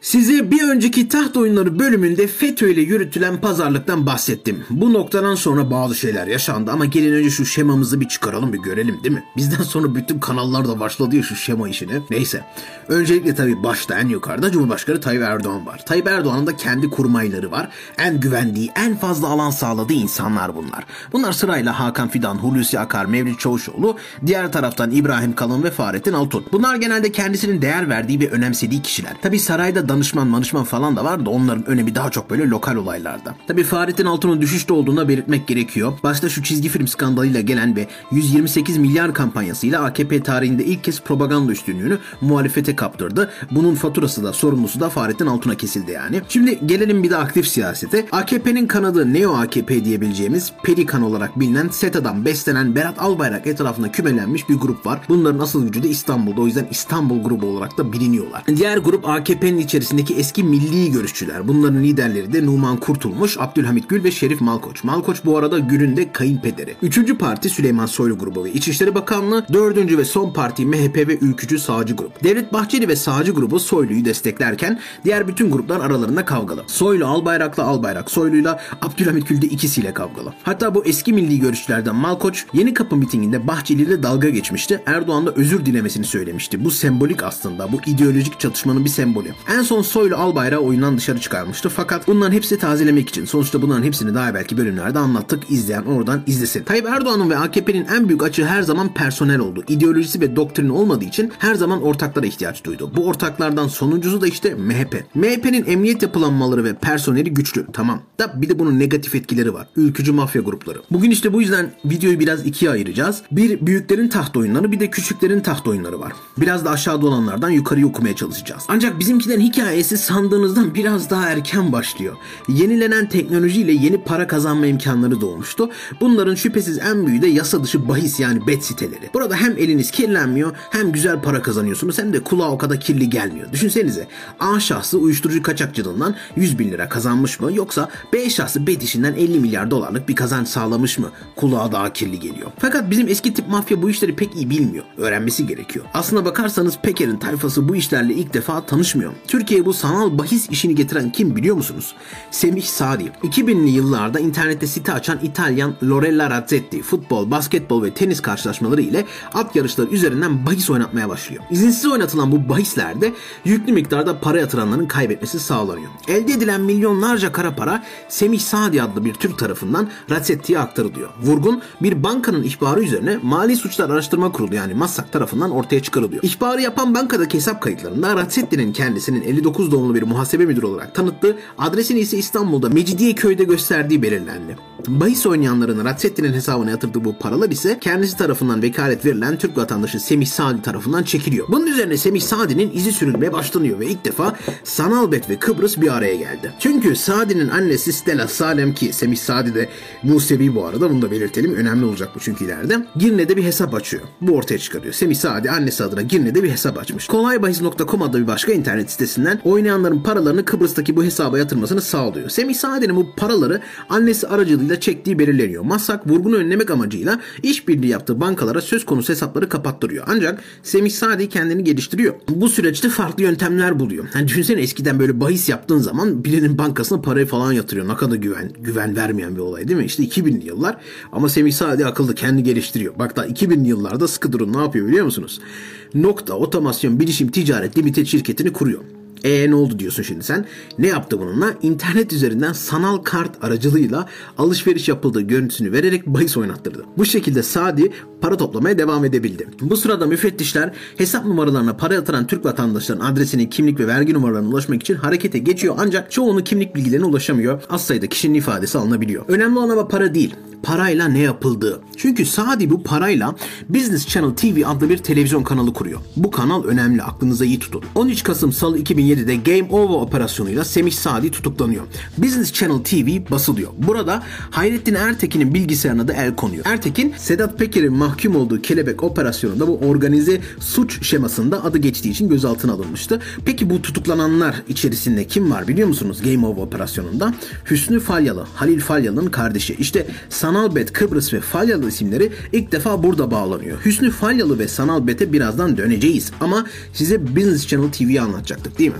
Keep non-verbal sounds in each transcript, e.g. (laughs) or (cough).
Size bir önceki taht oyunları bölümünde FETÖ ile yürütülen pazarlıktan bahsettim. Bu noktadan sonra bazı şeyler yaşandı ama gelin önce şu şemamızı bir çıkaralım bir görelim değil mi? Bizden sonra bütün kanallar da başladı ya şu şema işine. Neyse. Öncelikle tabii başta en yukarıda Cumhurbaşkanı Tayyip Erdoğan var. Tayyip Erdoğan'ın da kendi kurmayları var. En güvendiği, en fazla alan sağladığı insanlar bunlar. Bunlar sırayla Hakan Fidan, Hulusi Akar, Mevlüt Çavuşoğlu, diğer taraftan İbrahim Kalın ve Fahrettin Altun. Bunlar genelde kendisinin değer verdiği ve önemsediği kişiler. Tabii sarayda danışman manışman falan da var da onların önemi daha çok böyle lokal olaylarda. Tabii Fahrettin Altun'un düşüşte olduğunu belirtmek gerekiyor. Başta şu çizgi film skandalıyla gelen ve 128 milyar kampanyasıyla AKP tarihinde ilk kez propaganda üstünlüğünü muhalefete kaptırdı. Bunun faturası da sorumlusu da Fahrettin Altun'a kesildi yani. Şimdi gelelim bir de aktif siyasete. AKP'nin kanadı Neo AKP diyebileceğimiz Pelikan olarak bilinen SETA'dan beslenen Berat Albayrak etrafında kümelenmiş bir grup var. Bunların asıl gücü de İstanbul'da. O yüzden İstanbul grubu olarak da biliniyorlar. Diğer grup AKP'nin içerisindeki eski milli görüşçüler. Bunların liderleri de Numan Kurtulmuş, Abdülhamit Gül ve Şerif Malkoç. Malkoç bu arada Gül'ün de kayınpederi. Üçüncü parti Süleyman Soylu grubu ve İçişleri Bakanlığı. Dördüncü ve son parti MHP ve Ülkücü Sağcı grup. Devlet Bahçeli ve Sağcı grubu Soylu'yu desteklerken diğer bütün gruplar aralarında kavgalı. Soylu Albayrak'la Albayrak, Soylu'yla Abdülhamit Gül de ikisiyle kavgalı. Hatta bu eski milli görüşçülerden Malkoç yeni kapı mitinginde Bahçeli ile dalga geçmişti. Erdoğan da özür dilemesini söylemişti. Bu sembolik aslında. Bu ideolojik çatışmanın bir sembolü. En son Soylu Albayrak'ı oyundan dışarı çıkarmıştı. Fakat bunların hepsi tazelemek için. Sonuçta bunların hepsini daha belki bölümlerde anlattık. İzleyen oradan izlesin. Tayyip Erdoğan'ın ve AKP'nin en büyük açığı her zaman personel oldu. İdeolojisi ve doktrini olmadığı için her zaman ortaklara ihtiyaç duydu. Bu ortaklardan sonuncusu da işte MHP. MHP'nin emniyet yapılanmaları ve personeli güçlü. Tamam. Da bir de bunun negatif etkileri var. Ülkücü mafya grupları. Bugün işte bu yüzden videoyu biraz ikiye ayıracağız. Bir büyüklerin taht oyunları bir de küçüklerin taht oyunları var. Biraz da aşağıda olanlardan yukarıya okumaya çalışacağız. Ancak bizimkilerin hikayesi sandığınızdan biraz daha erken başlıyor. Yenilenen teknolojiyle yeni para kazanma imkanları doğmuştu. Bunların şüphesiz en büyüğü de yasa dışı bahis yani bet siteleri. Burada hem eliniz kirlenmiyor hem güzel para kazanıyorsunuz hem de kulağa o kadar kirli gelmiyor. Düşünsenize A şahsı uyuşturucu kaçakçılığından 100 bin lira kazanmış mı yoksa B şahsı bet işinden 50 milyar dolarlık bir kazanç sağlamış mı? Kulağa daha kirli geliyor. Fakat bizim eski tip mafya bu işleri pek iyi bilmiyor. Öğrenmesi gerekiyor. Aslına bakarsanız Peker'in tayfası bu işlerle ilk defa tanışmıyor. Türkiye'ye bu sanal bahis işini getiren kim biliyor musunuz? Semih Sadi. 2000'li yıllarda internette site açan İtalyan Lorella Razzetti futbol, basketbol ve tenis karşılaşmaları ile at yarışları üzerinden bahis oynatmaya başlıyor. İzinsiz oynatılan bu bahislerde yüklü miktarda para yatıranların kaybetmesi sağlanıyor. Elde edilen milyonlarca kara para Semih Sadi adlı bir Türk tarafından Razzetti'ye aktarılıyor. Vurgun bir bankanın ihbarı üzerine Mali Suçlar Araştırma Kurulu yani MASSAK tarafından ortaya çıkarılıyor. İhbarı yapan bankadaki hesap kayıtlarında Razzetti'nin kendisinin 59 doğumlu bir muhasebe müdürü olarak tanıttığı, adresini ise İstanbul'da Mecidiyeköy'de gösterdiği belirlendi. Bahis oynayanların Razzetti'nin hesabına yatırdığı bu paralar ise kendisi tarafından vekalet verilen Türk vatandaşı Semih Sadi tarafından çekiliyor. Bunun üzerine Semih Sadi'nin izi sürülmeye başlanıyor ve ilk defa sanal bet ve Kıbrıs bir araya geldi. Çünkü Sadi'nin annesi Stella Salem ki Semih Sadi de Musevi bu arada bunu da belirtelim. Önemli olacak bu çünkü ileride. Girne'de bir hesap açıyor. Bu ortaya çıkarıyor. Semih Sadi annesi adına Girne'de bir hesap açmış. Kolaybahis.com adlı bir başka internet sitesinden oynayanların paralarını Kıbrıs'taki bu hesaba yatırmasını sağlıyor. Semih Sadi'nin bu paraları annesi aracılığıyla çektiği belirleniyor. Masak vurgunu önlemek amacıyla işbirliği yaptığı bankalara söz konusu hesapları kapattırıyor. Ancak Semih Sadi kendini geliştiriyor. Bu süreçte farklı yöntemler buluyor. Yani düşünsene eskiden böyle bahis yaptığın zaman birinin bankasına parayı falan yatırıyor. Ne kadar güven, güven vermeyen bir olay değil mi? İşte 2000'li yıllar ama Semih Sadi akıllı kendi geliştiriyor. Bak da 2000'li yıllarda sıkı durun ne yapıyor biliyor musunuz? Nokta Otomasyon Bilişim Ticaret Limited şirketini kuruyor. E ne oldu diyorsun şimdi sen? Ne yaptı bununla? İnternet üzerinden sanal kart aracılığıyla alışveriş yapıldığı görüntüsünü vererek bahis oynattırdı. Bu şekilde Sadi para toplamaya devam edebildi. Bu sırada müfettişler hesap numaralarına para yatıran Türk vatandaşların adresini, kimlik ve vergi numaralarına ulaşmak için harekete geçiyor ancak çoğunun kimlik bilgilerine ulaşamıyor. Az sayıda kişinin ifadesi alınabiliyor. Önemli olan ama para değil parayla ne yapıldığı. Çünkü Sadi bu parayla Business Channel TV adlı bir televizyon kanalı kuruyor. Bu kanal önemli aklınıza iyi tutun. 13 Kasım Salı 2007'de Game Over operasyonuyla Semih Sadi tutuklanıyor. Business Channel TV basılıyor. Burada Hayrettin Ertekin'in bilgisayarına da el konuyor. Ertekin, Sedat Peker'in mahkum olduğu kelebek operasyonunda bu organize suç şemasında adı geçtiği için gözaltına alınmıştı. Peki bu tutuklananlar içerisinde kim var biliyor musunuz Game Over operasyonunda? Hüsnü Falyalı, Halil Falyalı'nın kardeşi. İşte Sanalbet, Kıbrıs ve Falyalı isimleri ilk defa burada bağlanıyor. Hüsnü Falyalı ve Sanalbet'e birazdan döneceğiz ama size Business Channel TV'yi anlatacaktık değil mi?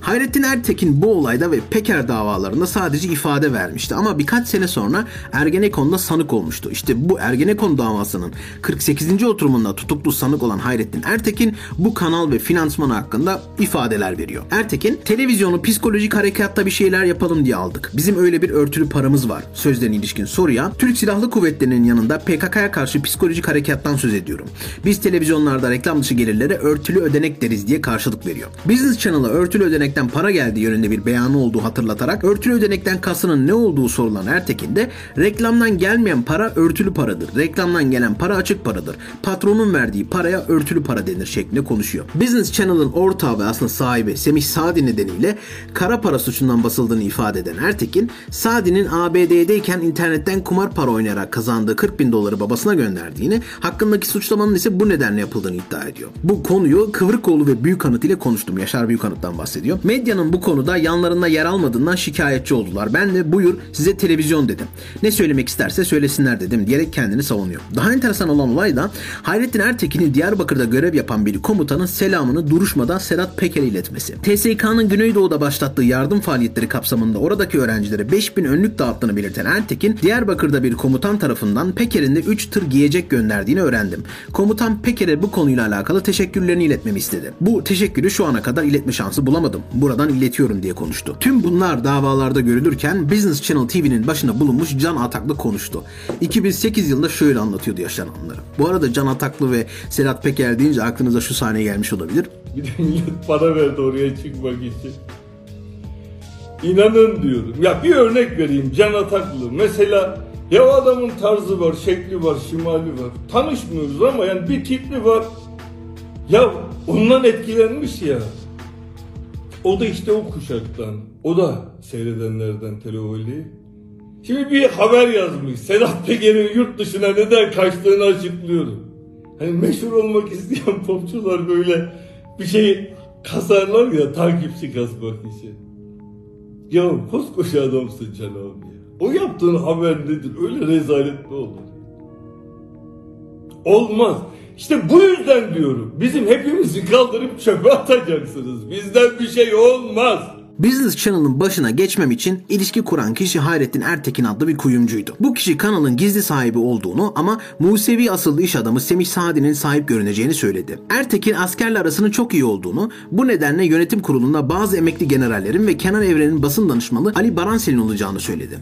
Hayrettin Ertekin bu olayda ve Peker davalarında sadece ifade vermişti ama birkaç sene sonra Ergenekon'da sanık olmuştu. İşte bu Ergenekon davasının 48. oturumunda tutuklu sanık olan Hayrettin Ertekin bu kanal ve finansmanı hakkında ifadeler veriyor. Ertekin, televizyonu psikolojik harekatta bir şeyler yapalım diye aldık. Bizim öyle bir örtülü paramız var. Sözlerine ilişkin soruya, Türk Silahlı Kuvvetleri'nin yanında PKK'ya karşı psikolojik harekattan söz ediyorum. Biz televizyonlarda reklam dışı gelirlere örtülü ödenek deriz diye karşılık veriyor. Business Channel'a örtülü ödenekten para geldiği yönünde bir beyanı olduğu hatırlatarak örtülü ödenekten kasının ne olduğu sorulan Ertekin de reklamdan gelmeyen para örtülü paradır. Reklamdan gelen para açık paradır. Patronun verdiği paraya örtülü para denir şeklinde konuşuyor. Business Channel'ın ortağı ve aslında sahibi Semih Sadi nedeniyle kara para suçundan basıldığını ifade eden Ertekin, Sadi'nin ABD'deyken internetten kumar para oynayarak kazandığı 40 bin doları babasına gönderdiğini, hakkındaki suçlamanın ise bu nedenle yapıldığını iddia ediyor. Bu konuyu Kıvrıkoğlu ve Büyükanıt ile konuştum. Yaşar Büyükanıt'tan bahsediyor. Medyanın bu konuda yanlarında yer almadığından şikayetçi oldular. Ben de buyur size televizyon dedim. Ne söylemek isterse söylesinler dedim diyerek kendini savunuyor. Daha enteresan olan olay da Hayrettin Ertekin'in Diyarbakır'da görev yapan bir komutanın selamını duruşmadan Sedat Peker'e iletmesi. TSK'nın Güneydoğu'da başlattığı yardım faaliyetleri kapsamında oradaki öğrencilere 5000 önlük dağıttığını belirten Ertekin, Diyarbakır'da bir komutan tarafından Peker'in de 3 tır giyecek gönderdiğini öğrendim. Komutan Peker'e bu konuyla alakalı teşekkürlerini iletmemi istedi. Bu teşekkürü şu ana kadar iletme şansı bulamadım. Buradan iletiyorum diye konuştu. Tüm bunlar davalarda görülürken Business Channel TV'nin başında bulunmuş Can Ataklı konuştu. 2008 yılında şöyle anlatıyordu yaşananları. Bu arada Can Ataklı ve Sedat Peker deyince aklınıza şu sahne gelmiş olabilir. (laughs) Millet para verdi oraya çıkmak için. İnanın diyorum. Ya bir örnek vereyim Can Ataklı. Mesela ya adamın tarzı var, şekli var, şimali var. Tanışmıyoruz ama yani bir tipli var. Ya ondan etkilenmiş ya. O da işte o kuşaktan. O da seyredenlerden televoli. Şimdi bir haber yazmış. Sedat Peker'in yurt dışına neden kaçtığını açıklıyordu. Hani meşhur olmak isteyen popçular böyle bir şey kasarlar ya takipçi kasmak için. Ya koskoca adamsın Can abi. O yaptığın haber nedir? Öyle rezalet mi olur? Olmaz. İşte bu yüzden diyorum. Bizim hepimizi kaldırıp çöpe atacaksınız. Bizden bir şey olmaz. Business Channel'ın başına geçmem için ilişki kuran kişi Hayrettin Ertekin adlı bir kuyumcuydu. Bu kişi kanalın gizli sahibi olduğunu ama Musevi asıllı iş adamı Semih Sadi'nin sahip görüneceğini söyledi. Ertekin askerle arasının çok iyi olduğunu, bu nedenle yönetim kurulunda bazı emekli generallerin ve Kenan Evren'in basın danışmanı Ali Baransel'in olacağını söyledi.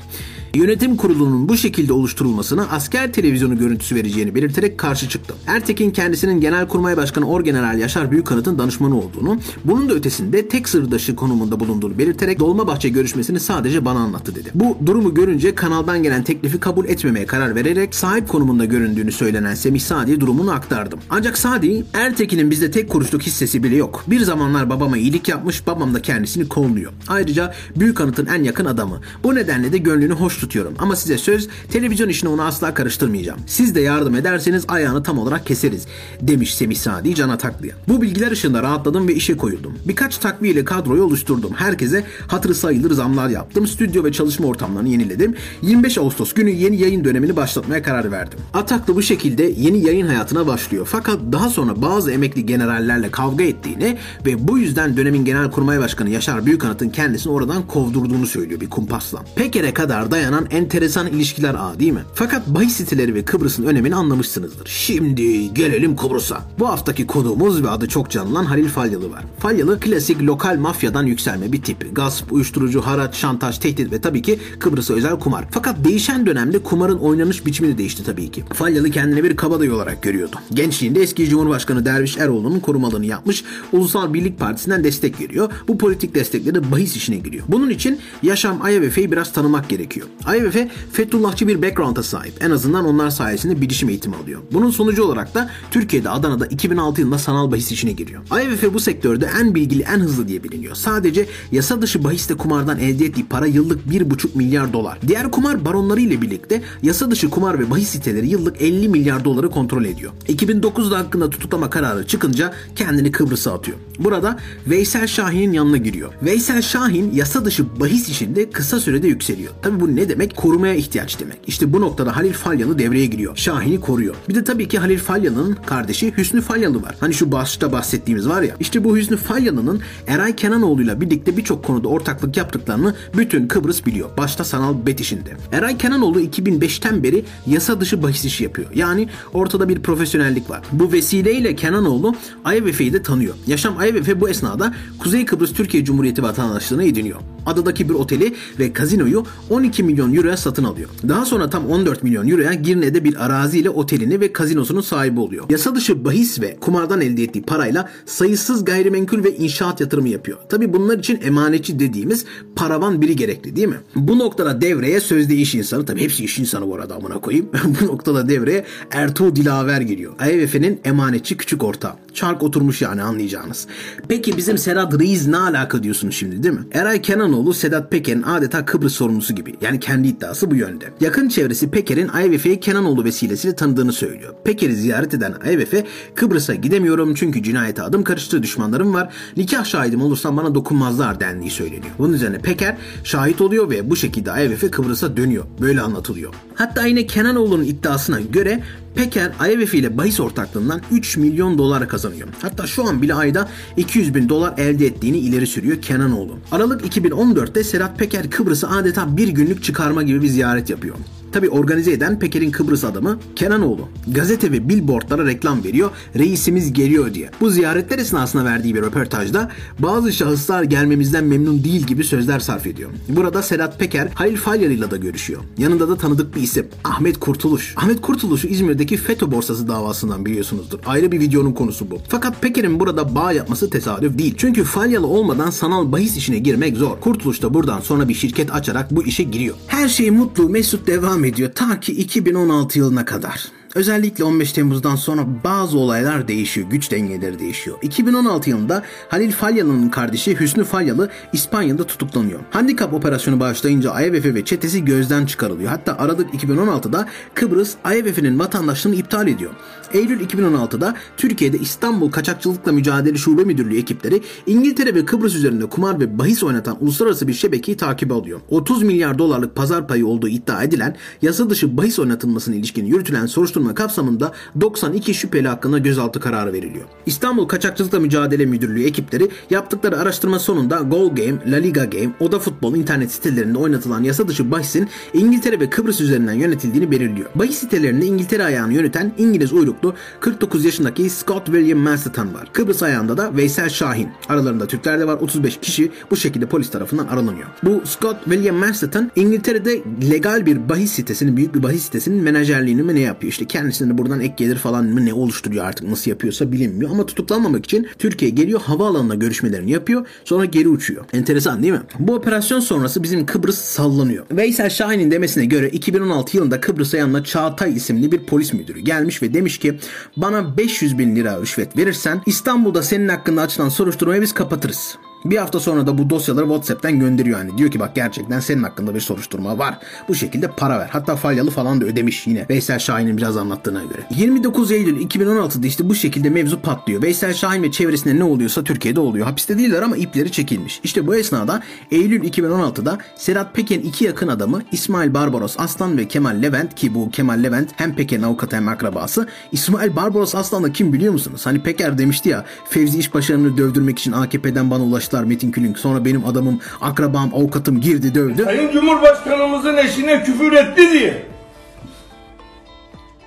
Yönetim kurulunun bu şekilde oluşturulmasına asker televizyonu görüntüsü vereceğini belirterek karşı çıktı. Ertekin kendisinin Genelkurmay Başkanı Orgeneral Yaşar Büyükanıt'ın danışmanı olduğunu, bunun da ötesinde tek sırdaşı konumunda bulunduğunu belirterek Dolmabahçe görüşmesini sadece bana anlattı dedi. Bu durumu görünce kanaldan gelen teklifi kabul etmemeye karar vererek sahip konumunda göründüğünü söylenen Semih Sadi'ye durumunu aktardım. Ancak Sadi, Ertekin'in bizde tek kuruşluk hissesi bile yok. Bir zamanlar babama iyilik yapmış, babam da kendisini kolluyor. Ayrıca Büyükanıt'ın en yakın adamı. Bu nedenle de gönlünü hoş tutuyorum. Ama size söz, televizyon işine onu asla karıştırmayacağım. Siz de yardım ederseniz ayağını tam olarak keseriz, demiş Semih Sadi Can Ataklı'ya. Bu bilgiler ışığında rahatladım ve işe koyuldum. Birkaç takviye ile kadroyu oluşturdum. Herkese hatırı sayılır zamlar yaptım. Stüdyo ve çalışma ortamlarını yeniledim. 25 Ağustos günü yeni yayın dönemini başlatmaya karar verdim. Ataklı bu şekilde yeni yayın hayatına başlıyor. Fakat daha sonra bazı emekli generallerle kavga ettiğini ve bu yüzden dönemin Genelkurmay Başkanı Yaşar Büyükanıt'ın kendisini oradan kovdurduğunu söylüyor bir kumpasla. Peker'e kadar dayanan enteresan ilişkiler ağı değil mi? Fakat bahis siteleri ve Kıbrıs'ın önemini anlamışsınızdır. Şimdi gelelim Kıbrıs'a. Bu haftaki konuğumuz ve adı çok canlanan Halil Falyalı var. Falyalı klasik lokal mafyadan yükselme bir tip. Gasp, uyuşturucu, haraç, şantaj, tehdit ve tabii ki Kıbrıs'a özel kumar. Fakat değişen dönemde kumarın oynanış biçimi de değişti tabii ki. Falyalı kendini bir kabadayı olarak görüyordu. Gençliğinde eski Cumhurbaşkanı Derviş Eroğlu'nun korumalığını yapmış, Ulusal Birlik Partisi'nden destek veriyor. Bu politik destekleri de bahis işine giriyor. Bunun için Yaşam Ayevefe'yi biraz tanımak gerekiyor. Ayevefe Fethullahçı bir background'a sahip. En azından onlar sayesinde bilişim eğitimi alıyor. Bunun sonucu olarak da Türkiye'de Adana'da 2006 yılında sanal bahis işine giriyor. Ayevefe bu sektörde en bilgili, en hızlı diye biliniyor. Sadece Yasa dışı bahisle kumardan elde ettiği para yıllık 1,5 milyar dolar. Diğer kumar baronları ile birlikte yasa dışı kumar ve bahis siteleri yıllık 50 milyar doları kontrol ediyor. 2009'da hakkında tutuklama kararı çıkınca kendini Kıbrıs'a atıyor. Burada Veysel Şahin'in yanına giriyor. Veysel Şahin yasa dışı bahis işinde kısa sürede yükseliyor. Tabi bu ne demek? Korumaya ihtiyaç demek. İşte bu noktada Halil Falyalı devreye giriyor. Şahin'i koruyor. Bir de tabii ki Halil Falyalı'nın kardeşi Hüsnü Falyalı var. Hani şu başta bahsettiğimiz var ya. İşte bu Hüsnü Falyalı'nın Eray Kenanoğlu'yla birlikte birçok konuda ortaklık yaptıklarını bütün Kıbrıs biliyor. Başta sanal bet işinde. Eray Kenanoğlu 2005'ten beri yasa dışı bahis işi yapıyor. Yani ortada bir profesyonellik var. Bu vesileyle Kenanoğlu IMF'yi de tanıyor. Yaşam IMF bu esnada Kuzey Kıbrıs Türkiye Cumhuriyeti vatandaşlığını ediniyor adadaki bir oteli ve kazinoyu 12 milyon euroya satın alıyor. Daha sonra tam 14 milyon euroya Girne'de bir araziyle otelini ve kazinosunun sahibi oluyor. Yasa dışı bahis ve kumardan elde ettiği parayla sayısız gayrimenkul ve inşaat yatırımı yapıyor. Tabi bunlar için emanetçi dediğimiz paravan biri gerekli değil mi? Bu noktada devreye sözde iş insanı tabi hepsi iş insanı bu arada amına koyayım. (laughs) bu noktada devreye Ertuğ Dilaver giriyor. IMF'nin emanetçi küçük ortağı. Çark oturmuş yani anlayacağınız. Peki bizim Serhat Reis ne alaka diyorsunuz şimdi değil mi? Eray Kenanoğlu Sedat Peker'in adeta Kıbrıs sorumlusu gibi. Yani kendi iddiası bu yönde. Yakın çevresi Peker'in IMF'yi Kenanoğlu vesilesiyle tanıdığını söylüyor. Peker'i ziyaret eden IMF Kıbrıs'a gidemiyorum çünkü cinayete adım karıştı düşmanlarım var. Nikah şahidim olursam bana dokunmazlar dendiği söyleniyor. Bunun üzerine Peker şahit oluyor ve bu şekilde IMF Kıbrıs'a dönüyor. Böyle anlatılıyor. Hatta yine Kenanoğlu'nun iddiasına göre Peker IMF ile bahis ortaklığından 3 milyon dolar kazanıyor. Hatta şu an bile ayda 200 bin dolar elde ettiğini ileri sürüyor Kenanoğlu. Aralık 2014'te Serhat Peker Kıbrıs'ı adeta bir günlük çıkarma gibi bir ziyaret yapıyor. Tabi organize eden Peker'in Kıbrıs adamı Kenanoğlu. Gazete ve billboardlara reklam veriyor. Reisimiz geliyor diye. Bu ziyaretler esnasında verdiği bir röportajda bazı şahıslar gelmemizden memnun değil gibi sözler sarf ediyor. Burada Sedat Peker Halil Falyalı ile de görüşüyor. Yanında da tanıdık bir isim. Ahmet Kurtuluş. Ahmet Kurtuluş'u İzmir'deki FETÖ borsası davasından biliyorsunuzdur. Ayrı bir videonun konusu bu. Fakat Peker'in burada bağ yapması tesadüf değil. Çünkü Falyalı olmadan sanal bahis işine girmek zor. Kurtuluş da buradan sonra bir şirket açarak bu işe giriyor. Her şey mutlu, mesut devam ediyor ta ki 2016 yılına kadar. Özellikle 15 Temmuz'dan sonra bazı olaylar değişiyor, güç dengeleri değişiyor. 2016 yılında Halil Falyalı'nın kardeşi Hüsnü Falyalı İspanya'da tutuklanıyor. Handikap operasyonu başlayınca IMF ve çetesi gözden çıkarılıyor. Hatta Aralık 2016'da Kıbrıs IMF'nin vatandaşlığını iptal ediyor. Eylül 2016'da Türkiye'de İstanbul Kaçakçılıkla Mücadele Şube Müdürlüğü ekipleri İngiltere ve Kıbrıs üzerinde kumar ve bahis oynatan uluslararası bir şebekeyi takip alıyor. 30 milyar dolarlık pazar payı olduğu iddia edilen yasa dışı bahis oynatılmasına ilişkin yürütülen soruşturma kapsamında 92 şüpheli hakkında gözaltı kararı veriliyor. İstanbul Kaçakçılıkla Mücadele Müdürlüğü ekipleri yaptıkları araştırma sonunda Goal Game, La Liga Game, Oda Futbol internet sitelerinde oynatılan yasa dışı bahisin İngiltere ve Kıbrıs üzerinden yönetildiğini belirliyor. Bahis sitelerinde İngiltere ayağını yöneten İngiliz uyruklu 49 yaşındaki Scott William Masterton var. Kıbrıs ayağında da Veysel Şahin. Aralarında Türkler de var 35 kişi bu şekilde polis tarafından aranıyor. Bu Scott William Masterton İngiltere'de legal bir bahis sitesinin, büyük bir bahis sitesinin menajerliğini mi ne yapıyor? İşte kendisine buradan ek gelir falan mı ne oluşturuyor artık nasıl yapıyorsa bilinmiyor. Ama tutuklanmamak için Türkiye geliyor havaalanına görüşmelerini yapıyor sonra geri uçuyor. Enteresan değil mi? Bu operasyon sonrası bizim Kıbrıs sallanıyor. Veysel Şahin'in demesine göre 2016 yılında Kıbrıs'a yanına Çağatay isimli bir polis müdürü gelmiş ve demiş ki bana 500 bin lira rüşvet verirsen İstanbul'da senin hakkında açılan soruşturmayı biz kapatırız. Bir hafta sonra da bu dosyaları WhatsApp'tan gönderiyor hani. Diyor ki bak gerçekten senin hakkında bir soruşturma var. Bu şekilde para ver. Hatta Falyalı falan da ödemiş yine. Veysel Şahin'in biraz anlattığına göre. 29 Eylül 2016'da işte bu şekilde mevzu patlıyor. Veysel Şahin ve çevresinde ne oluyorsa Türkiye'de oluyor. Hapiste değiller ama ipleri çekilmiş. İşte bu esnada Eylül 2016'da Serhat Peker'in iki yakın adamı İsmail Barbaros Aslan ve Kemal Levent ki bu Kemal Levent hem Peker'in avukatı hem akrabası. İsmail Barbaros Aslan kim biliyor musunuz? Hani Peker demişti ya Fevzi İşbaşı'nı dövdürmek için AKP'den bana ulaştı ulaştılar Metin Külünk. Sonra benim adamım, akrabam, avukatım girdi dövdü. Sayın Cumhurbaşkanımızın eşine küfür etti diye.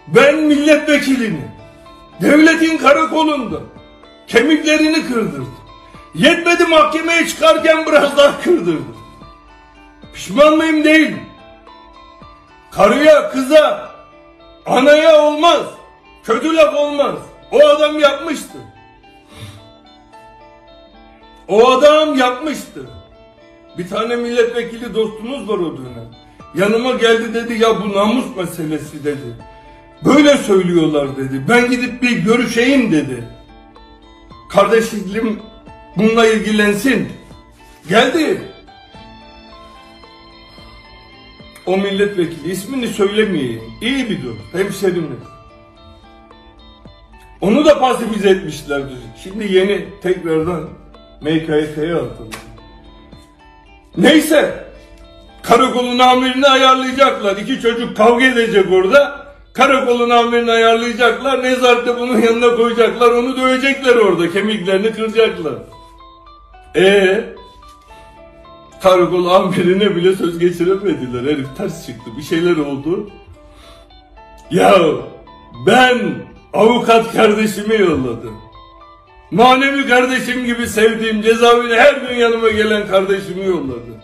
Ben milletvekilini devletin karakolunda kemiklerini kırdırdım. Yetmedi mahkemeye çıkarken biraz daha kırdırdım. Pişman mıyım değil. Karıya, kıza, anaya olmaz. Kötü laf olmaz. O adam yapmıştı. O adam yapmıştı. Bir tane milletvekili dostumuz var o dönem. Yanıma geldi dedi ya bu namus meselesi dedi. Böyle söylüyorlar dedi. Ben gidip bir görüşeyim dedi. Kardeşim bununla ilgilensin. Geldi. O milletvekili ismini söylemeyeyim. İyi bir dur. Hemşerimiz. Onu da pasifize etmişlerdi. Şimdi yeni tekrardan MKYK'ye atıldı. Neyse. Karakolun amirini ayarlayacaklar. İki çocuk kavga edecek orada. Karakolun amirini ayarlayacaklar. Nezarette bunun yanına koyacaklar. Onu dövecekler orada. Kemiklerini kıracaklar. Ee, karakol amirine bile söz geçiremediler. Herif ters çıktı. Bir şeyler oldu. Ya ben avukat kardeşimi yolladım. Manevi kardeşim gibi sevdiğim cezaevine her gün yanıma gelen kardeşimi yolladım.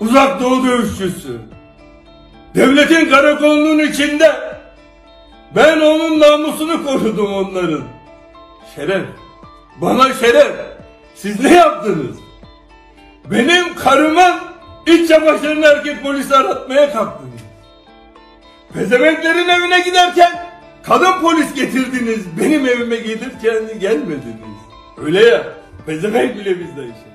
Uzak doğu dövüşçüsü. Devletin karakolunun içinde. Ben onun namusunu korudum onların. Şeref. Bana şeref. Siz ne yaptınız? Benim karımın iç çamaşırını erkek polisi aratmaya kalktınız. Pezevenklerin evine giderken kadın polis getirdiniz. Benim evime gelirken gelmediniz. Öyle ya. Pezevenk bile bizde yaşıyor.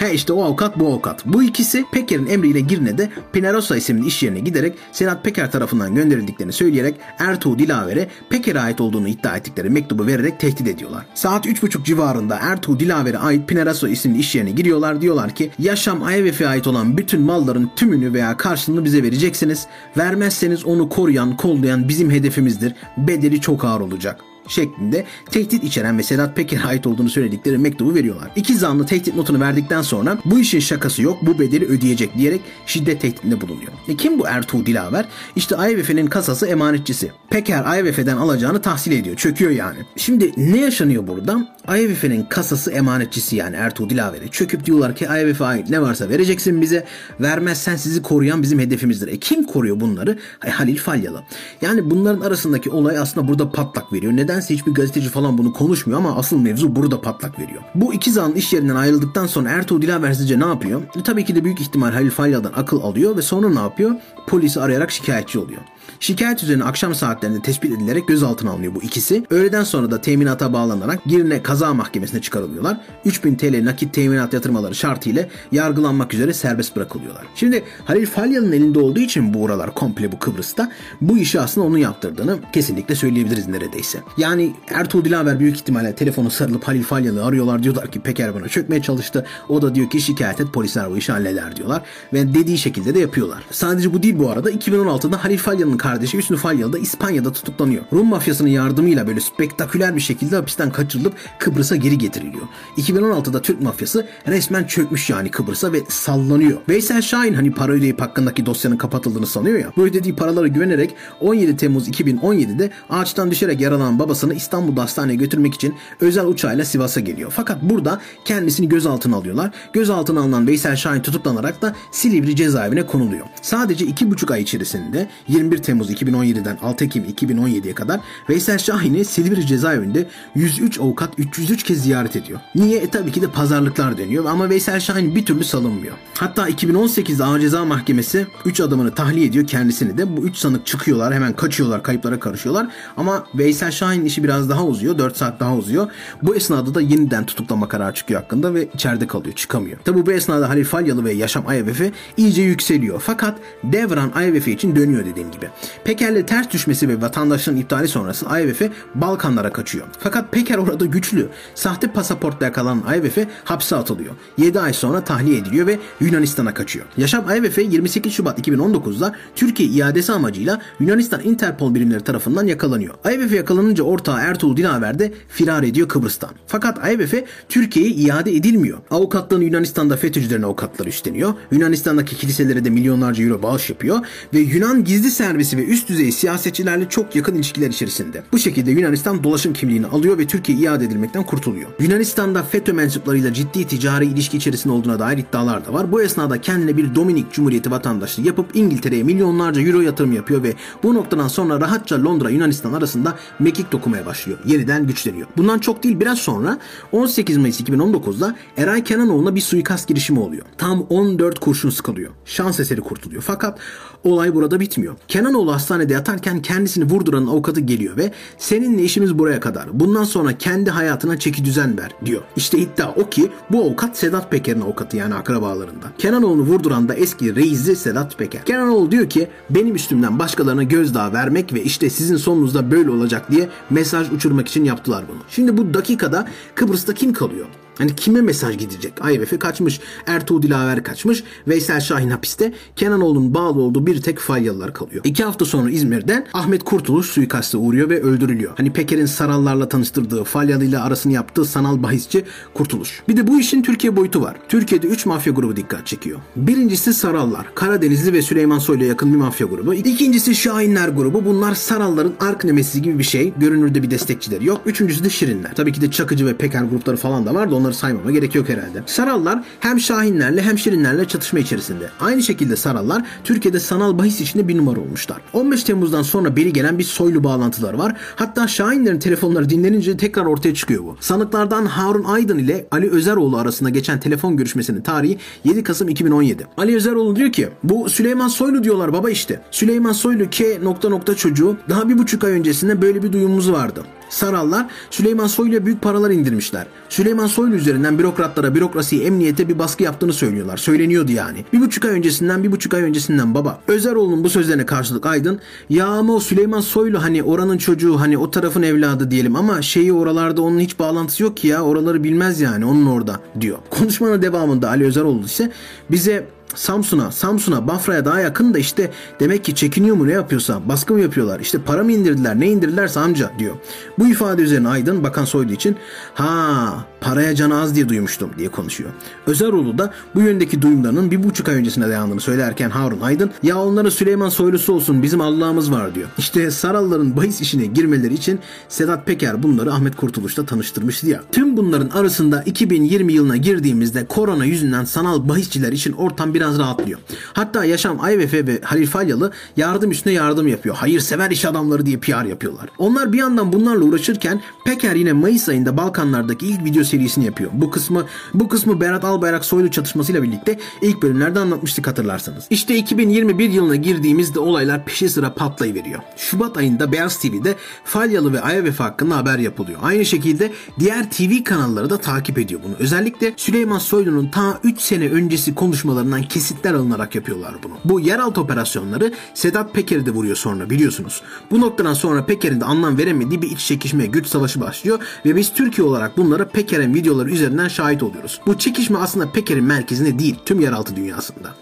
He işte o avukat bu avukat. Bu ikisi Peker'in emriyle Girne'de Penerosa isimli iş yerine giderek Senat Peker tarafından gönderildiklerini söyleyerek Ertuğ Dilaver'e Peker'e ait olduğunu iddia ettikleri mektubu vererek tehdit ediyorlar. Saat 3.30 civarında Ertuğ Dilaver'e ait Penerosa isimli iş yerine giriyorlar. Diyorlar ki Yaşam IMF'e ait olan bütün malların tümünü veya karşılığını bize vereceksiniz. Vermezseniz onu koruyan, kollayan bizim hedefimizdir. Bedeli çok ağır olacak şeklinde tehdit içeren ve Sedat Peker'e ait olduğunu söyledikleri mektubu veriyorlar. İki zanlı tehdit notunu verdikten sonra bu işin şakası yok bu bedeli ödeyecek diyerek şiddet tehditinde bulunuyor. E kim bu Ertuğ Dilaver? İşte IMF'nin kasası emanetçisi. Peker IMF'den alacağını tahsil ediyor. Çöküyor yani. Şimdi ne yaşanıyor burada? IMF'nin kasası emanetçisi yani Ertuğ Dilaver'e çöküp diyorlar ki IMF'e ait ne varsa vereceksin bize. Vermezsen sizi koruyan bizim hedefimizdir. E kim koruyor bunları? E, Halil Falyalı. Yani bunların arasındaki olay aslında burada patlak veriyor. Nedense hiçbir gazeteci falan bunu konuşmuyor ama asıl mevzu burada patlak veriyor. Bu iki zanlı iş yerinden ayrıldıktan sonra Ertuğ Dilaver ne yapıyor? E, tabii ki de büyük ihtimal Halil Falyalı'dan akıl alıyor ve sonra ne yapıyor? Polisi arayarak şikayetçi oluyor. Şikayet üzerine akşam saatlerinde tespit edilerek gözaltına alınıyor bu ikisi. Öğleden sonra da teminata bağlanarak Girne Kaza Mahkemesi'ne çıkarılıyorlar. 3000 TL nakit teminat yatırmaları şartıyla yargılanmak üzere serbest bırakılıyorlar. Şimdi Halil Falyalı'nın elinde olduğu için bu oralar komple bu Kıbrıs'ta bu işi aslında onun yaptırdığını kesinlikle söyleyebiliriz neredeyse. Yani Ertuğrul Dilaver büyük ihtimalle telefonu sarılıp Halil Falyalı'yı arıyorlar diyorlar ki Peker bana çökmeye çalıştı. O da diyor ki şikayet et polisler bu işi halleder diyorlar. Ve dediği şekilde de yapıyorlar. Sadece bu değil bu arada 2016'da Halil Falyalı'nın kardeşi Hüsnü Falyalı da İspanya'da tutuklanıyor. Rum mafyasının yardımıyla böyle spektaküler bir şekilde hapisten kaçırılıp Kıbrıs'a geri getiriliyor. 2016'da Türk mafyası resmen çökmüş yani Kıbrıs'a ve sallanıyor. Veysel Şahin hani para ödeyip hakkındaki dosyanın kapatıldığını sanıyor ya. Bu ödediği paralara güvenerek 17 Temmuz 2017'de ağaçtan düşerek yaralanan babasını İstanbul'da hastaneye götürmek için özel uçağıyla Sivas'a geliyor. Fakat burada kendisini gözaltına alıyorlar. Gözaltına alınan Veysel Şahin tutuklanarak da Silivri cezaevine konuluyor. Sadece 2,5 ay içerisinde 21 Temmuz 2017'den 6 Ekim 2017'ye kadar Veysel Şahin'i Silivri cezaevinde 103 avukat 303 kez ziyaret ediyor. Niye? E tabii ki de pazarlıklar dönüyor ama Veysel Şahin bir türlü salınmıyor. Hatta 2018'de Ağır Ceza Mahkemesi 3 adamını tahliye ediyor kendisini de. Bu 3 sanık çıkıyorlar hemen kaçıyorlar kayıplara karışıyorlar. Ama Veysel Şahin'in işi biraz daha uzuyor 4 saat daha uzuyor. Bu esnada da yeniden tutuklama kararı çıkıyor hakkında ve içeride kalıyor çıkamıyor. Tabi bu esnada Halil Falyalı ve Yaşam Ayvefe iyice yükseliyor. Fakat devran Ayvefe için dönüyor dediğim gibi. Peker'le ters düşmesi ve vatandaşlığın iptali sonrası Ayvefe Balkanlara kaçıyor. Fakat Peker orada güçlü. Sahte pasaportla yakalanan Ayvefe hapse atılıyor. 7 ay sonra tahliye ediliyor ve Yunanistan'a kaçıyor. Yaşam Ayvefe 28 Şubat 2019'da Türkiye iadesi amacıyla Yunanistan Interpol birimleri tarafından yakalanıyor. Ayvefe yakalanınca ortağı Ertuğrul Dilaver de firar ediyor Kıbrıs'tan. Fakat Ayvefe Türkiye'ye iade edilmiyor. Avukatlığını Yunanistan'da FETÖ'cülerin avukatları üstleniyor. Yunanistan'daki kiliselere de milyonlarca euro bağış yapıyor ve Yunan gizli servisi ve üst düzey siyasetçilerle çok yakın ilişkiler içerisinde. Bu şekilde Yunanistan dolaşım kimliğini alıyor ve Türkiye iade edilmekten kurtuluyor. Yunanistan'da FETÖ mensuplarıyla ciddi ticari ilişki içerisinde olduğuna dair iddialar da var. Bu esnada kendine bir Dominik Cumhuriyeti vatandaşlığı yapıp İngiltere'ye milyonlarca euro yatırım yapıyor ve bu noktadan sonra rahatça Londra Yunanistan arasında mekik dokumaya başlıyor. Yeniden güçleniyor. Bundan çok değil biraz sonra 18 Mayıs 2019'da Eray Kenanoğlu'na bir suikast girişimi oluyor. Tam 14 kurşun sıkılıyor. Şans eseri kurtuluyor. Fakat olay burada bitmiyor. Kenan Kenanoğlu hastanede yatarken kendisini vurduranın avukatı geliyor ve seninle işimiz buraya kadar. Bundan sonra kendi hayatına çeki düzen ver diyor. İşte iddia o ki bu avukat Sedat Peker'in avukatı yani akrabalarından. Kenanoğlu'nu vurduran da eski reisi Sedat Peker. Kenanoğlu diyor ki benim üstümden başkalarına gözdağı vermek ve işte sizin sonunuzda böyle olacak diye mesaj uçurmak için yaptılar bunu. Şimdi bu dakikada Kıbrıs'ta kim kalıyor? Hani kime mesaj gidecek? IMF kaçmış, Ertuğ Dilaver kaçmış, Veysel Şahin hapiste, Kenanoğlu'nun bağlı olduğu bir tek Falyalılar kalıyor. İki hafta sonra İzmir'den Ahmet Kurtuluş suikaste uğruyor ve öldürülüyor. Hani Peker'in Sarallarla tanıştırdığı, Falyalı ile arasını yaptığı sanal bahisçi Kurtuluş. Bir de bu işin Türkiye boyutu var. Türkiye'de 3 mafya grubu dikkat çekiyor. Birincisi Sarallar, Karadenizli ve Süleyman Soylu'ya yakın bir mafya grubu. İkincisi Şahinler grubu. Bunlar Saralların ark nemesi gibi bir şey. Görünürde bir destekçileri yok. Üçüncüsü de Şirinler. Tabii ki de Çakıcı ve Peker grupları falan da var da onları saymama gerek yok herhalde. Sarallar hem Şahinlerle hem Şirinlerle çatışma içerisinde. Aynı şekilde Sarallar Türkiye'de sanal bahis içinde bir numara olmuşlar. 15 Temmuz'dan sonra beri gelen bir soylu bağlantılar var. Hatta Şahinlerin telefonları dinlenince tekrar ortaya çıkıyor bu. Sanıklardan Harun Aydın ile Ali Özeroğlu arasında geçen telefon görüşmesinin tarihi 7 Kasım 2017. Ali Özeroğlu diyor ki bu Süleyman Soylu diyorlar baba işte. Süleyman Soylu K nokta nokta çocuğu daha bir buçuk ay öncesinde böyle bir duyumumuz vardı. Sarallar Süleyman Soylu'ya büyük paralar indirmişler. Süleyman Soylu üzerinden bürokratlara, bürokrasiye, emniyete bir baskı yaptığını söylüyorlar. Söyleniyordu yani. Bir buçuk ay öncesinden, bir buçuk ay öncesinden baba. Özeroğlu'nun bu sözlerine karşılık Aydın, ya ama o Süleyman Soylu hani oranın çocuğu, hani o tarafın evladı diyelim ama şeyi oralarda onun hiç bağlantısı yok ki ya. Oraları bilmez yani onun orada diyor. Konuşmanın devamında Ali Özeroğlu ise bize Samsun'a, Samsun'a, Bafra'ya daha yakın da işte demek ki çekiniyor mu ne yapıyorsa baskı mı yapıyorlar işte para mı indirdiler ne indirdilerse amca diyor. Bu ifade üzerine Aydın Bakan Soylu için ha paraya canı az diye duymuştum diye konuşuyor. Özeroğlu da bu yöndeki duyumlarının bir buçuk ay öncesine dayandığını söylerken Harun Aydın ya onların Süleyman Soylusu olsun bizim Allah'ımız var diyor. İşte Saralların bahis işine girmeleri için Sedat Peker bunları Ahmet Kurtuluş'ta tanıştırmıştı ya. Tüm bunların arasında 2020 yılına girdiğimizde korona yüzünden sanal bahisçiler için ortam biraz rahatlıyor. Hatta Yaşam Ayvefe ve Halil Falyalı yardım üstüne yardım yapıyor. Hayırsever iş adamları diye PR yapıyorlar. Onlar bir yandan bunlarla uğraşırken Peker yine Mayıs ayında Balkanlardaki ilk video serisini yapıyor. Bu kısmı bu kısmı Berat Albayrak soylu çatışmasıyla birlikte ilk bölümlerde anlatmıştık hatırlarsanız. İşte 2021 yılına girdiğimizde olaylar peşi sıra patlayıveriyor. Şubat ayında Beyaz TV'de Falyalı ve IMF hakkında haber yapılıyor. Aynı şekilde diğer TV kanalları da takip ediyor bunu. Özellikle Süleyman Soylu'nun ta 3 sene öncesi konuşmalarından kesitler alınarak yapıyorlar bunu. Bu yeraltı operasyonları Sedat Peker'i de vuruyor sonra biliyorsunuz. Bu noktadan sonra Peker'in de anlam veremediği bir iç çekişme, güç savaşı başlıyor ve biz Türkiye olarak bunlara Peker'in videoları üzerinden şahit oluyoruz. Bu çekişme aslında Peker'in merkezinde değil, tüm yeraltı dünyasında.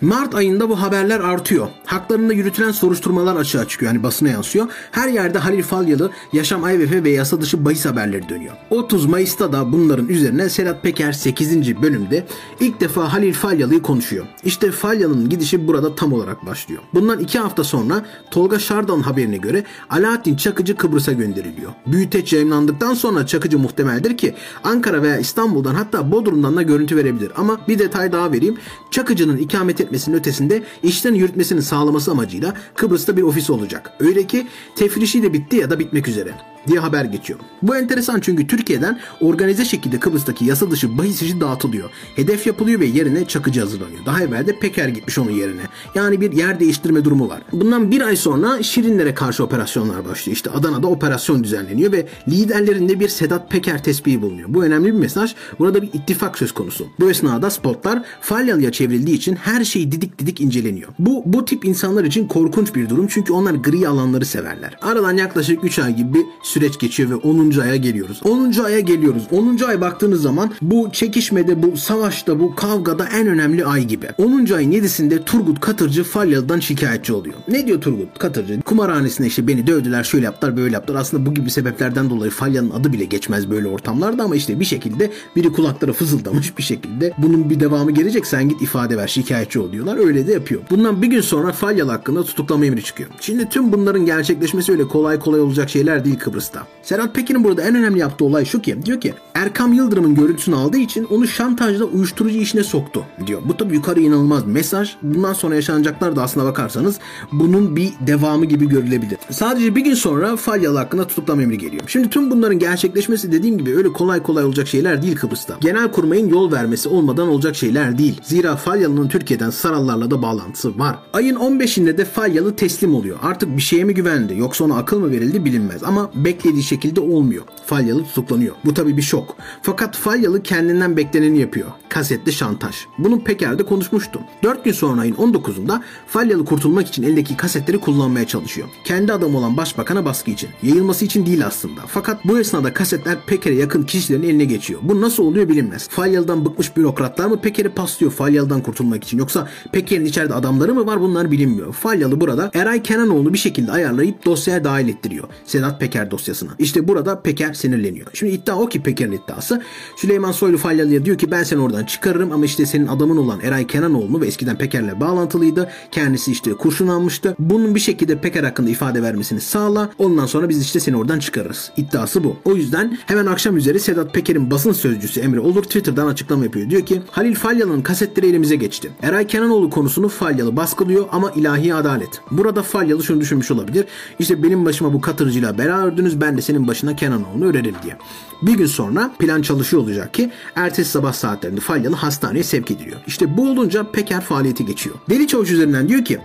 Mart ayında bu haberler artıyor. Haklarında yürütülen soruşturmalar açığa çıkıyor. Yani basına yansıyor. Her yerde Halil Falyalı, Yaşam Ayvefe ve yasa dışı bahis haberleri dönüyor. 30 Mayıs'ta da bunların üzerine Sedat Peker 8. bölümde ilk defa Halil Falyalı'yı konuşuyor. İşte Falyalı'nın gidişi burada tam olarak başlıyor. Bundan 2 hafta sonra Tolga Şardan haberine göre Alaaddin Çakıcı Kıbrıs'a gönderiliyor. Büyüteç yayınlandıktan sonra Çakıcı muhtemeldir ki Ankara veya İstanbul'dan hatta Bodrum'dan da görüntü verebilir. Ama bir detay daha vereyim. Çakıcı'nın ikamet etmesinin ötesinde işten yürütmesini sağlaması amacıyla Kıbrıs'ta bir ofis olacak. Öyle ki tefrişi de bitti ya da bitmek üzere diye haber geçiyor. Bu enteresan çünkü Türkiye'den organize şekilde Kıbrıs'taki yasa dışı bahis işi dağıtılıyor. Hedef yapılıyor ve yerine çakıcı hazırlanıyor. Daha evvel de Peker gitmiş onun yerine. Yani bir yer değiştirme durumu var. Bundan bir ay sonra Şirinlere karşı operasyonlar başlıyor. İşte Adana'da operasyon düzenleniyor ve liderlerinde bir Sedat Peker tespihi bulunuyor. Bu önemli bir mesaj. Burada bir ittifak söz konusu. Bu esnada spotlar Falyalı'ya çevrildiği için her şey didik didik inceleniyor. Bu, bu tip insanlar için korkunç bir durum çünkü onlar gri alanları severler. Aradan yaklaşık 3 ay gibi bir süreç geçiyor ve 10. aya geliyoruz. 10. aya geliyoruz. 10. ay baktığınız zaman bu çekişmede, bu savaşta, bu kavgada en önemli ay gibi. 10. ayın 7'sinde Turgut Katırcı Falyalı'dan şikayetçi oluyor. Ne diyor Turgut Katırcı? Kumarhanesine işte beni dövdüler, şöyle yaptılar, böyle yaptılar. Aslında bu gibi sebeplerden dolayı Falyalı'nın adı bile geçmez böyle ortamlarda ama işte bir şekilde biri kulaklara fızıldamış bir şekilde bunun bir devamı gelecek sen git ifade ver şikayetçi ol diyorlar. Öyle de yapıyor. Bundan bir gün sonra Falyalı hakkında tutuklama emri çıkıyor. Şimdi tüm bunların gerçekleşmesi öyle kolay kolay olacak şeyler değil Kıbrıs Kıbrıs'ta. Serhat Peker'in burada en önemli yaptığı olay şu ki diyor ki Erkam Yıldırım'ın görüntüsünü aldığı için onu şantajla uyuşturucu işine soktu diyor. Bu tabii yukarı inanılmaz mesaj. Bundan sonra yaşanacaklar da aslına bakarsanız bunun bir devamı gibi görülebilir. Sadece bir gün sonra Falyalı hakkında tutuklama emri geliyor. Şimdi tüm bunların gerçekleşmesi dediğim gibi öyle kolay kolay olacak şeyler değil Kıbrıs'ta. Genel kurmayın yol vermesi olmadan olacak şeyler değil. Zira Falyalı'nın Türkiye'den Sarallarla da bağlantısı var. Ayın 15'inde de Falyalı teslim oluyor. Artık bir şeye mi güvendi yoksa ona akıl mı verildi bilinmez ama beklediği şekilde olmuyor. Falyalı tutuklanıyor. Bu tabii bir şok. Fakat Falyalı kendinden bekleneni yapıyor. Kasetli şantaj. Bunu Peker'de konuşmuştum. 4 gün sonra ayın 19'unda Falyalı kurtulmak için eldeki kasetleri kullanmaya çalışıyor. Kendi adamı olan başbakana baskı için. Yayılması için değil aslında. Fakat bu esnada kasetler Peker'e yakın kişilerin eline geçiyor. Bu nasıl oluyor bilinmez. Falyalı'dan bıkmış bürokratlar mı Peker'i paslıyor Falyalı'dan kurtulmak için yoksa Peker'in içeride adamları mı var bunlar bilinmiyor. Falyalı burada Eray Kenanoğlu bir şekilde ayarlayıp dosyaya dahil ettiriyor. Sedat Peker dosyasına. İşte burada Peker sinirleniyor. Şimdi iddia o ki Peker'in iddiası. Süleyman Soylu Falyalı'ya diyor ki ben seni oradan çıkarırım ama işte senin adamın olan Eray Kenanoğlu ve eskiden Peker'le bağlantılıydı. Kendisi işte kurşun almıştı. Bunun bir şekilde Peker hakkında ifade vermesini sağla. Ondan sonra biz işte seni oradan çıkarırız. İddiası bu. O yüzden hemen akşam üzeri Sedat Peker'in basın sözcüsü Emre Olur Twitter'dan açıklama yapıyor. Diyor ki Halil Falyalı'nın kasetleri elimize geçti. Eray Kenanoğlu konusunu Falyalı baskılıyor ama ilahi adalet. Burada Falyalı şunu düşünmüş olabilir. İşte benim başıma bu katırcıyla bela ördünüz ben de senin başına Kenanoğlu'nu örerim diye. Bir gün sonra plan çalışıyor olacak ki ertesi sabah saatlerinde Falyalı hastaneye sevk ediliyor. İşte bu olunca Peker faaliyeti geçiyor. Deli Çavuş üzerinden diyor ki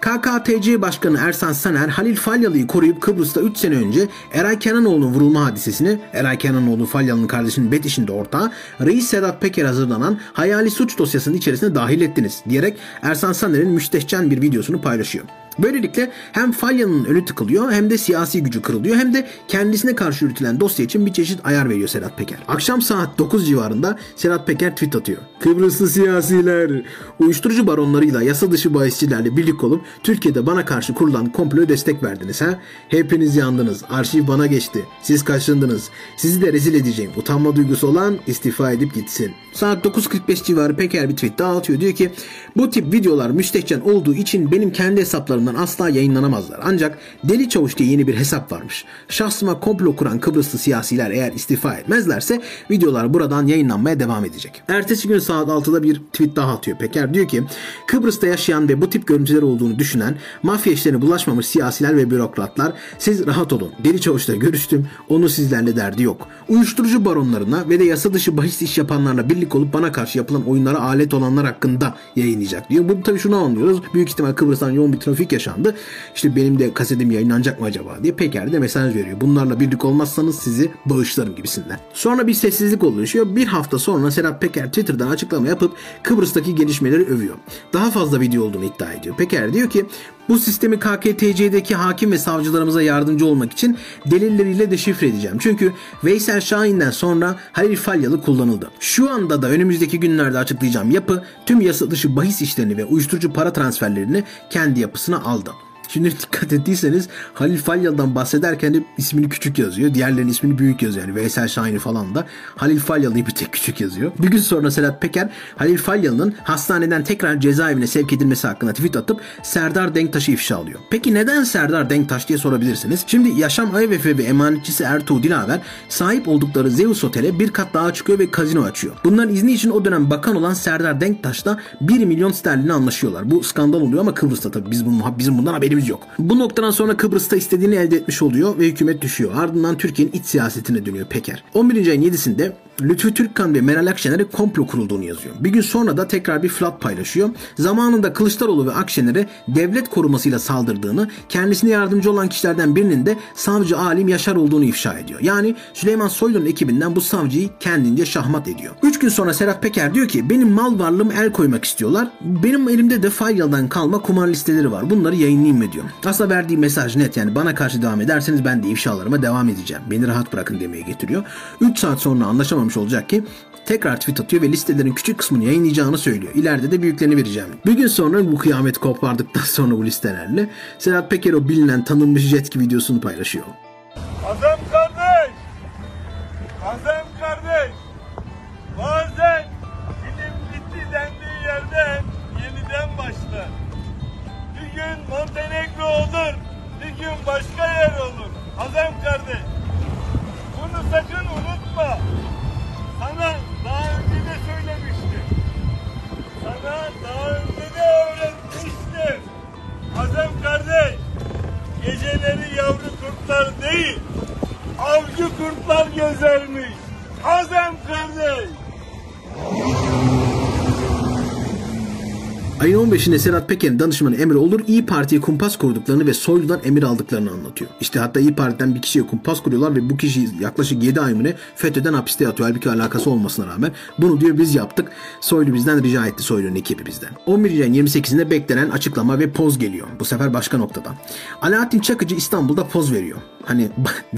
KKTC Başkanı Ersan Saner, Halil Falyalı'yı koruyup Kıbrıs'ta 3 sene önce Eray Kenanoğlu'nun vurulma hadisesini, Eray Kenanoğlu Falyalı'nın kardeşinin Bet işinde ortağı, Reis Sedat Peker hazırlanan hayali suç dosyasının içerisine dahil ettiniz diyerek Ersan Saner'in müstehcen bir videosunu paylaşıyor. Böylelikle hem Falyalı'nın önü tıkılıyor hem de siyasi gücü kırılıyor hem de kendisine karşı yürütülen dosya için bir çeşit ayar veriyor Sedat Peker. Akşam saat 9 civarında Sedat Peker tweet atıyor. Kıbrıslı siyasiler uyuşturucu baronlarıyla yasa dışı bahisçilerle birlik olup Türkiye'de bana karşı kurulan komploya destek verdiniz ha? Hepiniz yandınız. Arşiv bana geçti. Siz kaçındınız. Sizi de rezil edeceğim. Utanma duygusu olan istifa edip gitsin. Saat 9.45 civarı Peker bir tweet daha atıyor. Diyor ki bu tip videolar müstehcen olduğu için benim kendi hesaplarımdan asla yayınlanamazlar. Ancak Deli Çavuş diye yeni bir hesap varmış. Şahsıma komplo kuran Kıbrıslı siyasiler eğer istifa etmezlerse videolar buradan yayınlanmaya devam edecek. Ertesi gün saat 6'da bir tweet daha atıyor Peker. Diyor ki Kıbrıs'ta yaşayan ve bu tip görüntüler olduğunu düşünen mafya işlerine bulaşmamış siyasiler ve bürokratlar siz rahat olun. Deli Çavuş'la görüştüm. Onu sizlerle derdi yok. Uyuşturucu baronlarına ve de yasa dışı bahis iş yapanlarla birlik olup bana karşı yapılan oyunlara alet olanlar hakkında yayınlayacak diyor. Bu tabii şunu anlıyoruz. Büyük ihtimal Kıbrıs'tan yoğun bir trafik yaşandı. İşte benim de kasetim yayınlanacak mı acaba diye Peker de mesaj veriyor. Bunlarla birlik olmazsanız sizi bağışlarım gibisinden. Sonra bir sessizlik oluşuyor. Bir hafta sonra Serhat Peker Twitter'dan açıklama yapıp Kıbrıs'taki gelişmeleri övüyor. Daha fazla video olduğunu iddia ediyor. Peker diyor ki bu sistemi KKTC'deki hakim ve savcılarımıza yardımcı olmak için delilleriyle deşifre edeceğim. Çünkü Veysel Şahin'den sonra Halil Falyalı kullanıldı. Şu anda da önümüzdeki günlerde açıklayacağım yapı tüm yasa dışı bahis işlerini ve uyuşturucu para transferlerini kendi yapısına aldı. Şimdi dikkat ettiyseniz Halil Falyalı'dan bahsederken de ismini küçük yazıyor. Diğerlerinin ismini büyük yazıyor. Yani Veysel Şahin'i falan da Halil Falyalı'yı bir tek küçük yazıyor. Bir gün sonra Sedat Peker Halil Falyalı'nın hastaneden tekrar cezaevine sevk edilmesi hakkında tweet atıp Serdar Denktaş'ı ifşa alıyor. Peki neden Serdar Denktaş diye sorabilirsiniz. Şimdi Yaşam Ayvefe ve emanetçisi Ertuğ Dilaver sahip oldukları Zeus Otel'e bir kat daha çıkıyor ve kazino açıyor. Bunların izni için o dönem bakan olan Serdar Denktaş'la 1 milyon sterlini anlaşıyorlar. Bu skandal oluyor ama Kıbrıs'ta tabii biz bunun, bizim bundan haberimiz yok. Bu noktadan sonra Kıbrıs'ta istediğini elde etmiş oluyor ve hükümet düşüyor. Ardından Türkiye'nin iç siyasetine dönüyor Peker. 11. ayın 7'sinde Lütfü Türkkan ve Meral Akşener'e komplo kurulduğunu yazıyor. Bir gün sonra da tekrar bir flat paylaşıyor. Zamanında Kılıçdaroğlu ve Akşener'e devlet korumasıyla saldırdığını, kendisine yardımcı olan kişilerden birinin de savcı Alim Yaşar olduğunu ifşa ediyor. Yani Süleyman Soylu'nun ekibinden bu savcıyı kendince şahmat ediyor. 3 gün sonra Serhat Peker diyor ki benim mal varlığım el koymak istiyorlar. Benim elimde de Faryal'dan kalma kumar listeleri var. Bunları yayınlayayım mı diyor. Aslında verdiği mesaj net yani bana karşı devam ederseniz ben de ifşalarıma devam edeceğim. Beni rahat bırakın demeye getiriyor. 3 saat sonra anlaşamamış olacak ki tekrar tweet atıyor ve listelerin küçük kısmını yayınlayacağını söylüyor. İleride de büyüklerini vereceğim. Bir gün sonra bu kıyamet kopardıktan (laughs) sonra bu listelerle Sedat Peker o bilinen tanınmış jetki videosunu paylaşıyor. Azem kardeş! Azem kardeş! Bazen film bitti dendiği yerden yeniden başlar. Bir gün Montenegro olur, bir gün başka yer olur. Azem kardeş! sana daha önce de söylemiştim. Sana daha önce de öğretmiştim. Azam kardeş, geceleri yavru kurtlar değil, avcı kurtlar gezermiş. Azam kardeş. Ayın 15'inde Sedat Peker'in danışmanı Emre Olur İyi Parti'ye kumpas kurduklarını ve Soylu'dan emir aldıklarını anlatıyor. İşte hatta İyi Parti'den bir kişiye kumpas kuruyorlar ve bu kişi yaklaşık 7 ay mı FETÖ'den hapiste yatıyor. Halbuki alakası olmasına rağmen. Bunu diyor biz yaptık. Soylu bizden rica etti Soylu'nun ekibi bizden. 11. ayın 28'inde beklenen açıklama ve poz geliyor. Bu sefer başka noktadan. Alaaddin Çakıcı İstanbul'da poz veriyor. Hani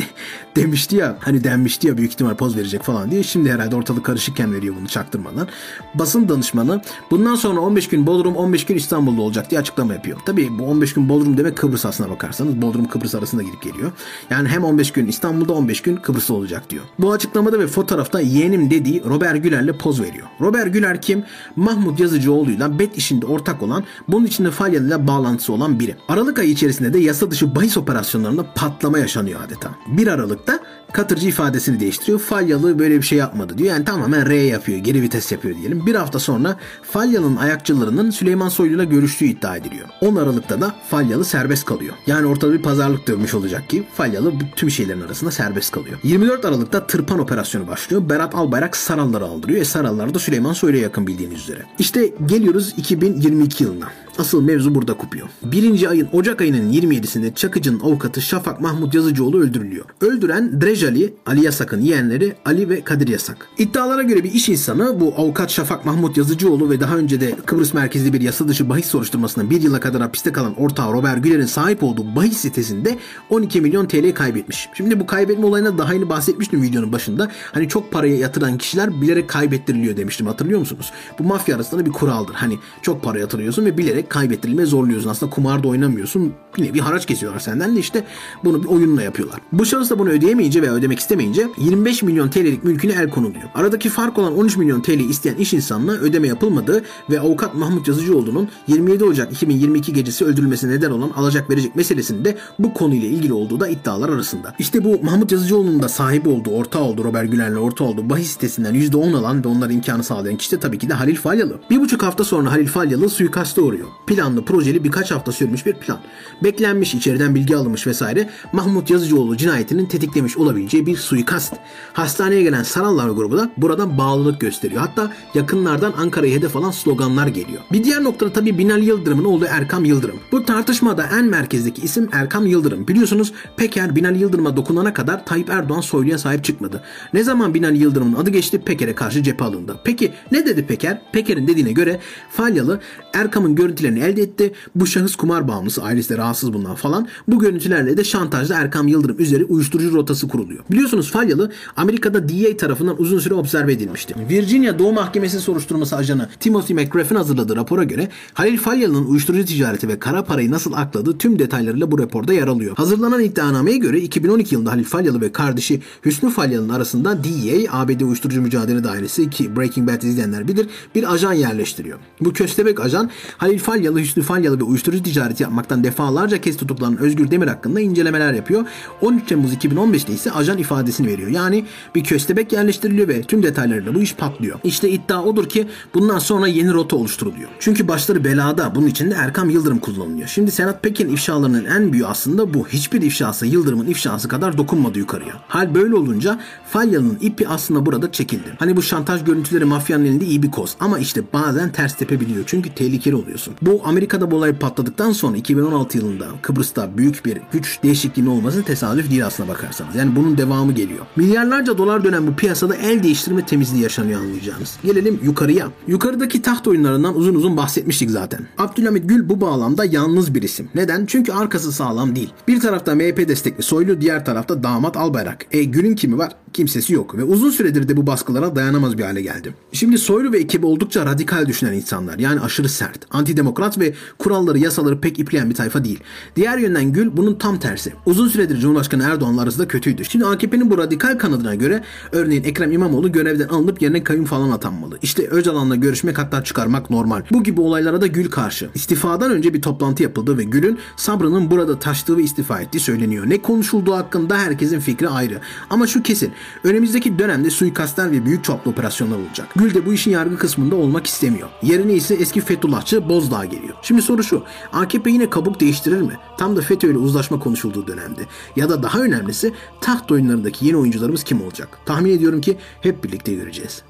(laughs) demişti ya hani denmişti ya büyük ihtimal poz verecek falan diye. Şimdi herhalde ortalık karışıkken veriyor bunu çaktırmadan. Basın danışmanı bundan sonra 15 gün Bodrum 15 gün İstanbul'da olacak diye açıklama yapıyor. Tabii bu 15 gün Bodrum demek Kıbrıs aslına bakarsanız. Bodrum Kıbrıs arasında gidip geliyor. Yani hem 15 gün İstanbul'da 15 gün Kıbrıs'ta olacak diyor. Bu açıklamada ve fotoğrafta yeğenim dediği Robert Güler'le poz veriyor. Robert Güler kim? Mahmut Yazıcıoğlu'yla bet işinde ortak olan, bunun içinde Falyalı'yla bağlantısı olan biri. Aralık ayı içerisinde de yasa dışı bahis operasyonlarında patlama yaşanıyor adeta. 1 Aralık'ta Katırcı ifadesini değiştiriyor. Falyalı böyle bir şey yapmadı diyor. Yani tamamen R yapıyor. Geri vites yapıyor diyelim. Bir hafta sonra Falyalı'nın ayakçılarının Süleyman Soylu'yla görüştüğü iddia ediliyor. 10 Aralık'ta da Falyalı serbest kalıyor. Yani ortada bir pazarlık dönmüş olacak ki Falyalı tüm şeylerin arasında serbest kalıyor. 24 Aralık'ta tırpan operasyonu başlıyor. Berat Albayrak Saralları aldırıyor. E Sarallar da Süleyman Soylu'ya yakın bildiğiniz üzere. İşte geliyoruz 2022 yılına. Asıl mevzu burada kopuyor. Birinci ayın Ocak ayının 27'sinde Çakıcı'nın avukatı Şafak Mahmut Yazıcıoğlu öldürülüyor. Öldüren Drej Ali, Ali Yasak'ın yeğenleri Ali ve Kadir Yasak. İddialara göre bir iş insanı bu avukat Şafak Mahmut Yazıcıoğlu ve daha önce de Kıbrıs merkezli bir yasa dışı bahis soruşturmasında bir yıla kadar hapiste kalan ortağı Robert Güler'in sahip olduğu bahis sitesinde 12 milyon TL kaybetmiş. Şimdi bu kaybetme olayına daha yeni bahsetmiştim videonun başında. Hani çok paraya yatıran kişiler bilerek kaybettiriliyor demiştim hatırlıyor musunuz? Bu mafya arasında bir kuraldır. Hani çok para yatırıyorsun ve bilerek kaybettirilmeye zorluyorsun. Aslında kumarda oynamıyorsun. Bir nevi haraç kesiyorlar senden de işte bunu bir oyunla yapıyorlar. Bu şahıs da bunu ödeyemeyince veya ödemek istemeyince 25 milyon TL'lik mülküne el konuluyor. Aradaki fark olan 13 milyon TL isteyen iş insanına ödeme yapılmadığı ve avukat Mahmut Yazıcıoğlu'nun 27 Ocak 2022 gecesi öldürülmesine neden olan alacak verecek meselesinde bu konuyla ilgili olduğu da iddialar arasında. İşte bu Mahmut Yazıcıoğlu'nun da sahibi olduğu, ortağı olduğu Robert Güler'le ortağı olduğu bahis sitesinden %10 alan ve onlara imkanı sağlayan kişi de tabii ki de Halil Falyalı. Bir buçuk hafta sonra Halil Falyalı suikasta uğruyor. Planlı, projeli birkaç hafta sürmüş bir plan. Beklenmiş, içeriden bilgi alınmış vesaire Mahmut Yazıcıoğlu cinayetinin tetiklemiş olabileceği bir suikast. Hastaneye gelen Sarallar grubu da buradan bağlılık gösteriyor. Hatta yakınlardan Ankara'ya hedef alan sloganlar geliyor. Bir diğer noktada tabii Binali Yıldırım'ın oğlu Erkam Yıldırım. Bu tartışmada en merkezdeki isim Erkam Yıldırım. Biliyorsunuz Peker Binali Yıldırım'a dokunana kadar Tayyip Erdoğan soyluya sahip çıkmadı. Ne zaman Binali Yıldırım'ın adı geçti Peker'e karşı cephe alındı. Peki ne dedi Peker? Peker'in dediğine göre Falyalı Erkam'ın görüntülerini elde etti. Bu şahıs kumar bağımlısı ailesi de rahatsız bundan falan. Bu görüntülerle de şantajla Erkam Yıldırım üzeri uyuşturucu rotası kuruluyor. Biliyorsunuz Falyalı Amerika'da DEA tarafından uzun süre observe edilmişti. Virginia Doğu Mahkemesi soruşturması ajanı Timothy McGrath'in hazırladığı rapora göre Halil Falyalı'nın uyuşturucu ticareti ve kara parayı nasıl akladığı tüm detaylarıyla bu raporda yer alıyor. Hazırlanan iddianameye göre 2012 yılında Halil Falyalı ve kardeşi Hüsnü Falyalı'nın arasında DEA, ABD Uyuşturucu Mücadele Dairesi ki Breaking Bad izleyenler bilir bir ajan yerleştiriyor. Bu köstebek ajan Halil Falyalı, Hüsnü Falyalı ve uyuşturucu ticareti yapmaktan defalarca kez tutuklanan Özgür Demir hakkında incelemeler yapıyor. 13 Temmuz 2015'te ise ajan ifadesini veriyor. Yani bir köstebek yerleştiriliyor ve tüm detaylarıyla bu iş patlıyor. İşte iddia odur ki bundan sonra yeni rota oluşturuluyor. Çünkü başları belada bunun için de Erkam Yıldırım kullanılıyor. Şimdi Senat Pekin ifşalarının en büyüğü aslında bu. Hiçbir ifşası Yıldırım'ın ifşası kadar dokunmadı yukarıya. Hal böyle olunca Falyalı'nın ipi aslında burada çekildi. Hani bu şantaj görüntüleri mafyanın elinde iyi bir koz. Ama işte bazen ters tepebiliyor. Çünkü tehlikeli oluyorsun. Bu Amerika'da bu olay patladıktan sonra 2016 yılında Kıbrıs'ta büyük bir güç değişikliğinin olması tesadüf değil aslına bakarsanız. Yani bunun devamı geliyor. Milyarlarca dolar dönen bu piyasada el değiştirme temizliği yaşanıyor anlayacağınız. Gelelim yukarıya. Yukarıdaki taht oyunlarından uzun uzun bahsetmiştik zaten. Abdülhamit Gül bu bağlamda yalnız bir isim. Neden? Çünkü arkası sağlam değil. Bir tarafta MHP destekli Soylu, diğer tarafta damat Albayrak. E Gül'ün kimi var? Kimsesi yok ve uzun süredir de bu baskılara dayanamaz bir hale geldi. Şimdi Soylu ve ekibi oldukça radikal düşünen insanlar. Yani aşırı sert, antidemokrat ve kuralları, yasaları pek ipleyen bir tayfa değil. Diğer yönden Gül bunun tam tersi. Uzun süredir Cumhurbaşkanı Erdoğan'la arasında kötüydü. Şimdi AKP'nin bu radikal kanadına göre örneğin Ekrem İmamoğlu görevden alınıp yerine kayyum falan atanmalı. İşte Öcalan'la görüşmek hatta çıkarmak normal. Bu gibi olaylara da Gül karşı. İstifadan önce bir toplantı yapıldı ve Gül'ün sabrının burada taştığı ve istifa ettiği söyleniyor. Ne konuşulduğu hakkında herkesin fikri ayrı. Ama şu kesin. Önümüzdeki dönemde suikastlar ve büyük çaplı operasyonlar olacak. Gül de bu işin yargı kısmında olmak istemiyor. Yerine ise eski Fethullahçı Bozdağ geliyor. Şimdi soru şu. AKP yine kabuk değiştirir mi? Tam da FETÖ ile uzlaşma konuşulduğu dönemde. Ya da daha önemlisi taht oyunlarındaki yeni oyuncularımız kim olacak? Tahmin ediyorum ki hep birlikte göreceğiz.